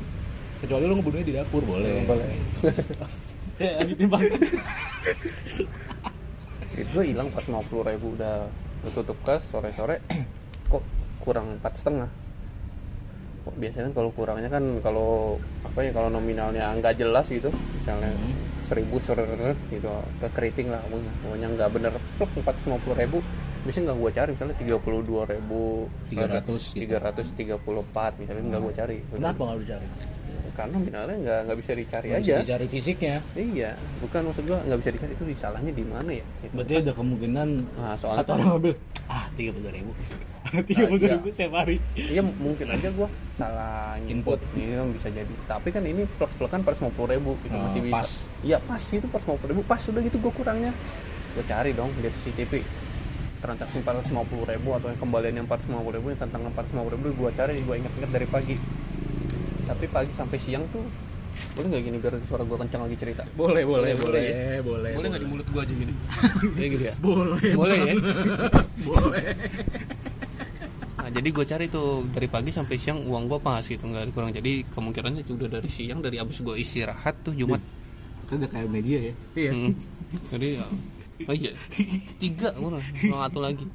Kecuali lo ngebunuhnya di dapur boleh.
boleh
Ya, ditimbang.
gue hilang pas lima puluh ribu udah tutup kas sore sore kok kurang empat setengah? Kok biasanya kan kalau kurangnya kan kalau apa ya kalau nominalnya nggak jelas gitu misalnya seribu seret gitu ke keriting lah pokoknya pokoknya nggak bener. Empat puluh ribu biasanya nggak gue cari misalnya tiga puluh dua ribu
300 gitu.
tiga ratus tiga puluh empat misalnya nggak gue cari.
Kenapa nggak lu cari?
Karena nominalnya nggak nggak bisa dicari
Nggak
aja
bisa Dicari fisiknya.
iya bukan maksud gua nggak bisa dicari itu disalahnya di mana ya Gitu.
Berarti ada kemungkinan
Nah, soalnya
atau orang ngambil ah tiga puluh ribu, tiga puluh ribu
iya.
setiap hari.
Iya mungkin aja gua salah input ini kan bisa jadi. Tapi kan ini plus plus kan pas lima puluh ribu itu
Oh,
masih bisa.
pas.
Iya pas itu pas lima puluh ribu pas sudah gitu gua kurangnya. Gua cari dong lihat CCTV transaksi empat ratus lima puluh ribu atau yang kembaliannya empat ratus lima puluh ribu yang tentang empat ratus lima puluh ribu gua cari gua ingat-ingat dari pagi. Tapi pagi sampai siang tuh boleh nggak gini biar suara gue kencang lagi cerita?
Boleh boleh
Boleh,
boleh.
boleh
boleh
boleh nggak di mulut gue aja gini? Kayak gitu ya?
Boleh
boleh ya?
boleh.
Nah, jadi gue cari tuh dari pagi sampai siang uang gue pas gitu nggak kurang jadi kemungkinannya udah dari siang dari abis gue istirahat tuh jumat.
Itu udah kayak media ya.
iya.
Hmm. jadi ya oh iya. Tiga gue nggak satu lagi.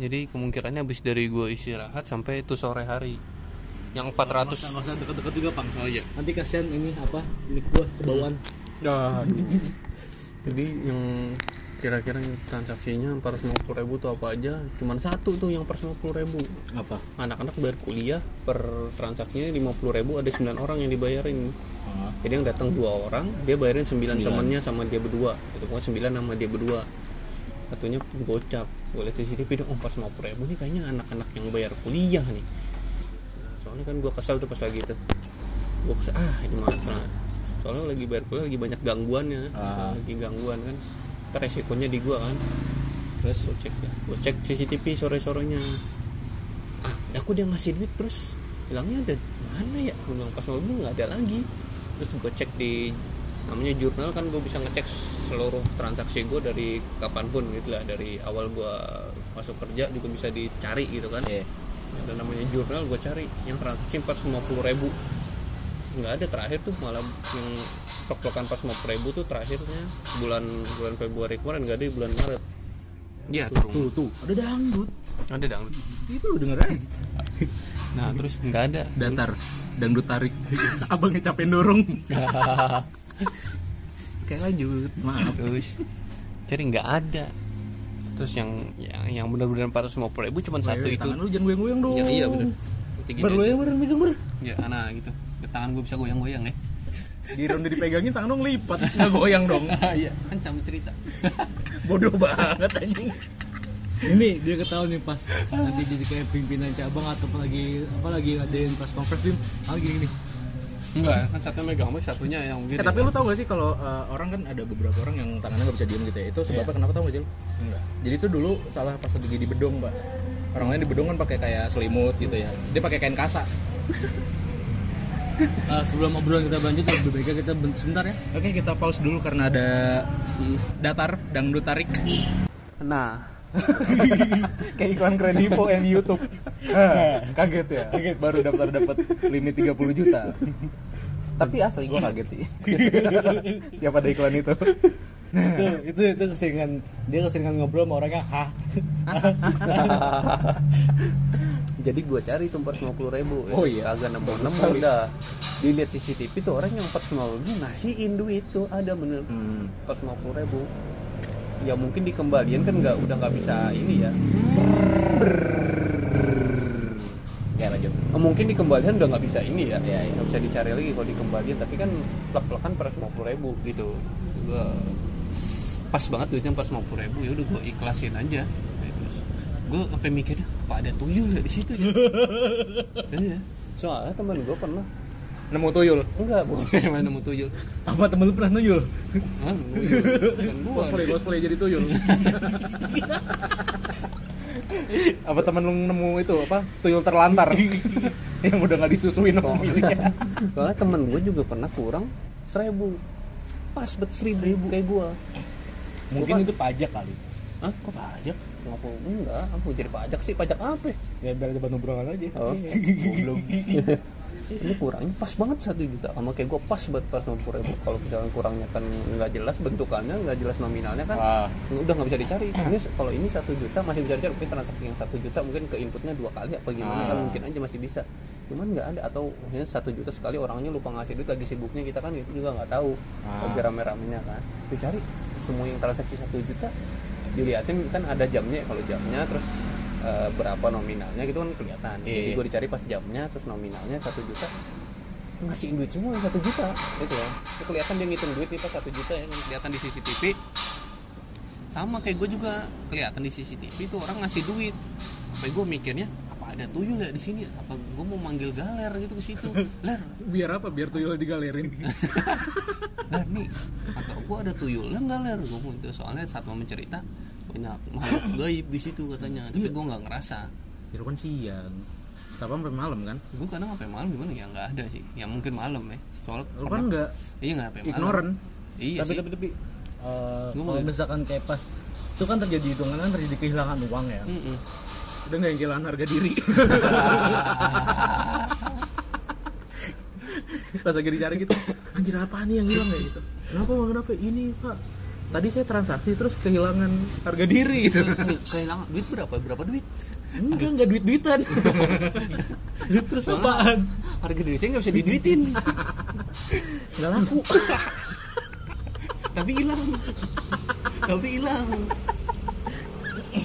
Jadi kemungkinannya abis dari gue istirahat sampai itu sore hari yang 400
Nggak usah- nggak usah deket-deket juga, Pang.
oh iya
Nanti kasihan ini apa? Milik gua kebauan.
Aduh. Jadi yang kira-kira transaksinya 450 ribu tuh apa aja? Cuman satu tuh yang 450 ribu.
Apa?
Anak-anak bayar kuliah per transaksinya 50 ribu ada 9 orang yang dibayarin.
Ah.
Jadi yang datang dua orang, dia bayarin 9 temannya sama dia berdua. Itu kan 9 sama dia berdua. Satunya gocap. Gue liat CCTV dong, oh 450 ribu nih kayaknya anak-anak yang bayar kuliah nih. Soalnya kan gue kesel tuh pas lagi itu. Gue kesel, ah ini mah nah, soalnya lagi bayar kuliah lagi banyak gangguannya.
Ah.
lagi gangguan kan. Ntar resikonya di gua kan. Terus gue cek ya gue cek CCTV sore sorenya ah aku dia ngasih duit terus bilangnya ada mana ya? Gue bilang pas mobil nggak ada lagi. Terus gue cek di namanya jurnal kan gue bisa ngecek seluruh transaksi gue dari kapan pun gitu lah. Dari awal gue masuk kerja juga bisa dicari gitu kan.
Iya.
Ada namanya jurnal gue cari. Yang transaksi 450 ribu. Nggak ada terakhir tuh malah yang tok-tokan pas mau ribu tuh terakhirnya. Bulan bulan Februari kemarin nggak ada di bulan Maret. Ya
tuh tuh ada dangdut.
Ada dangdut.
Itu lo dengerin
nah terus nggak ada.
Datar dangdut tarik. Abangnya capek dorong. Kayak lanjut. Maaf.
Terus jadi nggak ada terus yang yang, yang benar-benar 450 ribu cuma satu itu.
tangan lu jangan goyang-goyang dong.
Ya, iya benar dia.
lo ya ber megang ber.
Ya anak gitu. Tangan gue bisa goyang-goyang ya.
Giliran udah dipegangin tangan dong lipat nggak goyang dong.
Iya kan sama cerita.
Bodoh banget anjing.
Ini dia ketahuan nih pas nanti jadi kayak pimpinan cabang atau apa lagi apa lagi ngadain pas konferensi dim. Ah gini gini.
Enggak kan satunya megang mic satunya yang gini
Eh tapi lu tau gak sih kalau uh, orang kan ada beberapa orang yang tangannya gak bisa diem gitu ya? Itu sebabnya kenapa tau gak sih lu?
Enggak.
Jadi itu dulu salah pas lagi di bedong pak. Orang lain di bedong kan pakai kayak selimut gitu ya. Dia pakai kain kasa.
Ah, sebelum obrolan kita lanjut lebih baik kita ben- sebentar ya.
Oke kita pause dulu karena ada datar dangdut tarik.
Nah
Kayak iklan kredivo yang di Youtube Kaget ya? Kaget. Baru daftar dapat limit 30 juta. Tapi asli gue kaget sih. Tiap ada iklan itu.
Itu itu itu keseringan. Dia keseringan ngobrol sama orangnya hah
jadi gue cari tuh 450 ribu. Ya.
Oh iya.
kagak nemu nemu udah dilihat CCTV tuh orang yang 450 ribu ngasihin duit tuh. Ada bener.
Hmm.
450 ribu ya mungkin dikembalian kan nggak udah nggak bisa ini ya.
Ya lanjut.
Oh, mungkin dikembalian udah nggak bisa ini ya.
Iya, iya.
nggak bisa dicari lagi kalau dikembalian tapi kan plek-plekan 450 ribu gitu. Gue pas banget duitnya 450 ribu ya udah gue ikhlasin aja. Terus gue sampai mikirnya apa ada tuyul ya di situ ya? Iya. Soalnya teman gue pernah
Nemu tuyul
enggak bukan main nemu tuyul
apa temen lu pernah
Hah, tuyul kan gue
Cosplay, cosplay jadi tuyul Apa temen lu nemu itu apa? Tuyul terlantar Yang udah gak disusuin sama pemiliknya
soalnya temen gue juga pernah kurang seribu pas bet seribu kayak gue
mungkin
Bukan.
itu pajak kali
Hah? Kok pajak? Ngapu? Enggak, aku jadi pajak sih, pajak apa?
ya biar ada nubrungan aja
Oh, goblok. Ini kurangnya pas banget satu juta. Sama kayak gue pas buat pas puluh ribu kalau misalnya kurangnya kan nggak jelas bentukannya nggak jelas nominalnya kan
Ah.
udah nggak bisa dicari. Ini kalau ini satu juta masih bisa dicari. Mungkin transaksi yang satu juta mungkin ke inputnya dua kali apa gimana kan
Ah.
mungkin aja masih bisa. Cuman nggak ada. Atau misalnya satu juta sekali orangnya lupa ngasih duit lagi sibuknya kita kan itu juga nggak tahu.
Ah.
lagi rame-ramenya kan. Dicari. Semua yang transaksi satu juta diliatin kan ada jamnya. Kalau jamnya terus eh, berapa nominalnya gitu kan kelihatan. Jadi
Iya.
gue dicari pas jamnya terus nominalnya satu juta. Ngasihin duit semua yang satu juta itu ya Itu kelihatan dia ngitung duit nih pas satu juta ya kelihatan di CCTV sama kayak gue juga kelihatan di CCTV itu orang ngasih duit. Apa gue mikirnya apa ada tuyul ya di sini? Apa gue mau manggil galer gitu ke situ? Ler.
Biar apa? Biar tuyul digalerin.
Lah nih kantor gua ada nggak ler? Gua mau itu soalnya saat mau mencerita banyak makhluk gaib di situ katanya tapi gua nggak ngerasa.
Itu kan siang. Siapa sampai malam kan?
gua kadang sampai malam gimana ya? Nggak ada sih. Ya mungkin malam ya. Soalnya
lu kan
pernah-
nggak
iya nggak sampai malam.
ignoran.
Iya
tapi
sih.
tapi tapi eh,
Gua
kalau
mau-
misalkan kayak pas itu kan terjadi hitungan kan terjadi kehilangan uang ya.
Mm-mm.
udah nggak yang kehilangan harga diri. Pas lagi dicari gitu anjir apa nih yang hilang ya? Gitu. Kenapa bang? Kenapa? Ini pak tadi saya transaksi terus kehilangan harga diri gitu.
Ke- kehilangan duit berapa? Berapa duit?
Enggak enggak duit duitan
terus
Soalnya
apaan?
harga diri saya nggak bisa diduitin.
Nggak laku.
Tapi hilang. Tapi hilang.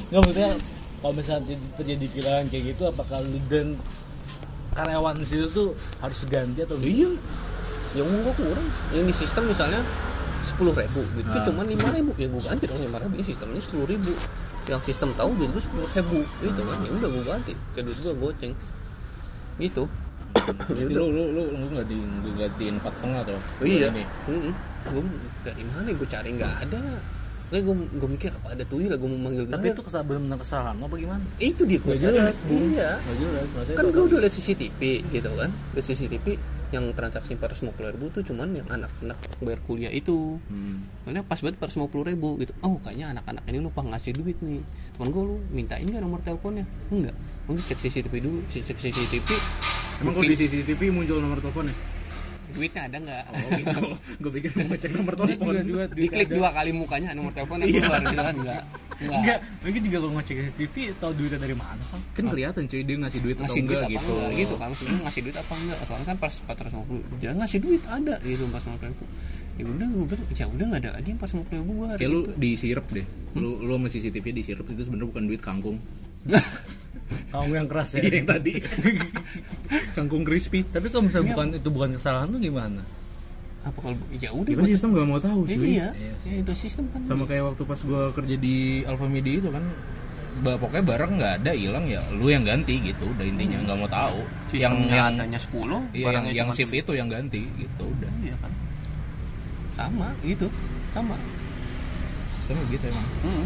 Nggak maksudnya kalau misalnya terjadi- kehilangan kayak gitu apakah lu dan karyawan di situ tuh harus ganti atau
iya. Yang gua kurang. Yang di sistem misalnya sepuluh ribu. Gitu
Ah.
cuma lima ribu. Ya gua ganti dong lima ribu. Ini sistemnya sepuluh ribu. Yang sistem tahu duit gua sepuluh ribu. Gitu kan. Ya udah gua ganti. Ke duit gua goceng. Gitu.
Jadi lu lu lu lu nggak di gantiin empat setengah tuh.
Oh iya. Gue dari mana gue cari nggak ada. Kayak gue gue mikir apa ada tuh lah gue mau manggil
tapi itu kesalahan benar kesalahan apa gimana?
Itu dia gue
jelas,
Bu. Iya.
nggak jelas
Kan gue udah liat CCTV gitu kan. Liat CCTV yang transaksi 450 ribu tuh cuman yang anak-anak bayar kuliah itu.
Hmm.
Soalnya pas banget 450 ribu gitu. Oh kayaknya anak-anak ini lupa ngasih duit nih. Temen gue lu mintain nggak nomor teleponnya? Enggak. Mungkin cek CCTV dulu. Cek CCTV.
emang kalau di CCTV muncul nomor teleponnya
duitnya ada nggak?
oh gitu gue pikir mau ngecek nomor telepon.
juga
Diklik dua kali mukanya nomor teleponnya keluar gitu kan? Enggak. Enggak.
mungkin juga kalau ngecek CCTV tahu duitnya dari mana. Kan
kan kelihatan cuy dia ngasih duit atau
ngasih duit
enggak
apa
gitu.
enggak gitu kan maksudnya ngasih duit apa enggak soalnya kan pas 450 dia ngasih duit ada gitu pas 450 ribu ya udah gue bilang ya udah nggak ada lagi yang pas 50 ribu gue
kayak lu
itu
disirep deh. Lu lu sama CCTV disirep itu sebenarnya bukan duit kangkung
kamu yang keras ya.
Iya yang tadi. Kangkung crispy.
Tapi kalau misalnya bukan itu bukan kesalahan lu gimana?
Apa kalau ya udah
Iya sistem gak mau tahu
ya,
cuy.
iya. Ya sistem kan.
sama kayak waktu pas gua kerja di Alfa Media itu kan pokoknya barang nggak ada hilang ya lu yang ganti gitu. Udah intinya nggak mau tahu. Yang
Sistemnya
yang
adanya 10
iya, yang, yang shift itu yang ganti gitu udah.
Iya kan. Sama gitu. Sama.
Sistemnya gitu emang.
Hmm,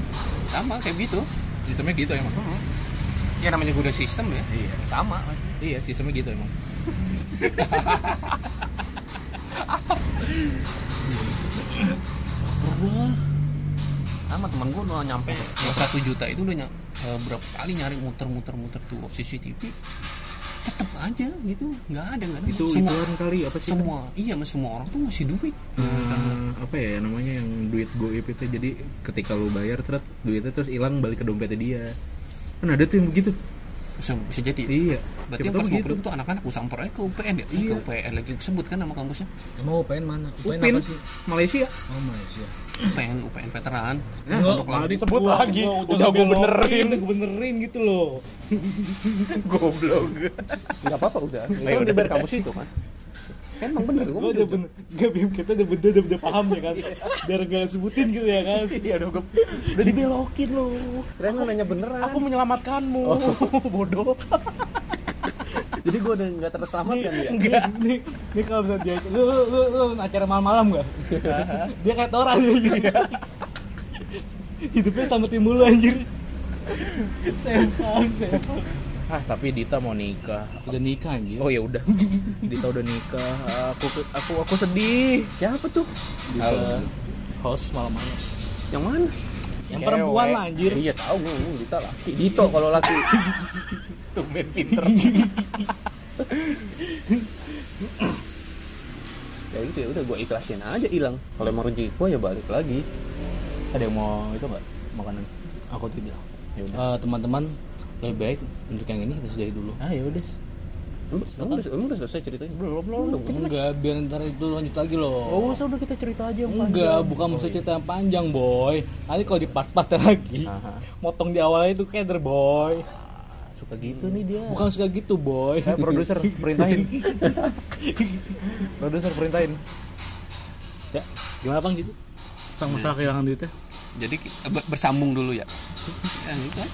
sama kayak gitu.
Sistemnya gitu emang.
Hmm. Ya namanya gue udah sistem ya?
Iya.
Sama.
Iya sistemnya gitu emang.
Wah. sama temen gue udah nyampe yang satu juta itu udah ny- eh, berapa kali nyari muter-muter-muter tuh CCTV. Tetep aja gitu nggak ada nggak ada.
Itu
semua
kali apa sih
semua iya mas semua orang tuh ngasih duit.
Eh, apa ya namanya yang duit goib itu. Jadi ketika lu bayar terus duitnya terus hilang balik ke dompetnya dia kan ada tuh yang begitu.
Bisa, bisa jadi.
Iya.
Berarti
Siapa
yang pas
begitu.
tuh anak-anak usampur aja ke UPN ya?
Iya.
ke UPN lagi sebut kan nama kampusnya?
Emang UPN mana? UPN
Upin
apa sih?
Malaysia.
Oh Malaysia.
UPN UPN veteran.
Nah,
Untuk
malah
lagi.
disebut lagi. udah gue benerin
udah gue benerin gitu loh.
Goblok.
Nggak apa-apa udah. Itu
ya
kan
udah.
di bar kampus itu kan emang bener gue
udah bener, gak bim kita udah bener udah, udah paham ya kan, biar gak sebutin gitu ya kan.
iya udah gue udah dibelokin lo
keren lu nanya beneran.
Aku menyelamatkanmu. Bodoh.
Jadi gue udah nggak terselamatkan ya
Enggak, nih, nih kalau misalnya dia, lu, lu, lu, lu acara malam-malam gak? dia kayak Tora dia Hidupnya sama tim mulu anjir. Sempang, sempang.
Ah tapi Dita mau nikah.
Udah nikah anjir.
oh ya udah. Dita udah nikah. Aku aku aku sedih.
Siapa tuh?
Halo.
host malam-malam.
yang mana?
Yang
Cewek.
perempuan lah anjir.
iya tahu gue ngomong Dita laki. Dito kalau laki.
Tumben pinter.
Ya gitu ya udah gue ikhlasin aja hilang. Kalau emang rezeki gue ya balik lagi.
Ada yang mau itu nggak? Makanan?
Aku tidak.
ya udah.
Eh, teman-teman lebih baik untuk yang ini kita sudahi dulu.
ah ya udah
emang, udah, emang udah selesai ceritanya belum belum belum
Enggak, biar ntar itu lanjut lagi loh.
oh usah udah kita cerita aja yang
Enggak,
panjang.
bukan
Oh,
mesti
iya.
cerita yang panjang, boy. Nanti kalau di part-part lagi,
Aha.
motong di awalnya itu keder, boy.
suka gitu nih dia
Bukan suka gitu, boy.
Eh, produser perintahin produser perintahin
ya, gimana bang gitu? Tentang masalah kehilangan duitnya?
jadi ber- bersambung dulu ya ya gitu kan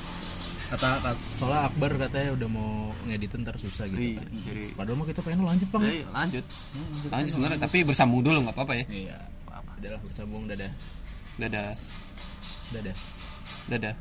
kata, kata soalnya Akbar katanya udah mau ngedit ntar susah gitu
Iya,
kan.
jadi-
padahal mah kita pengen lanjut bang.
Jadi, lanjut. Lanjut. Sebenarnya tapi bersambung dulu nggak apa-apa ya.
Iya apa adalah bersambung dadah.
Dadah.
Dadah.
Dadah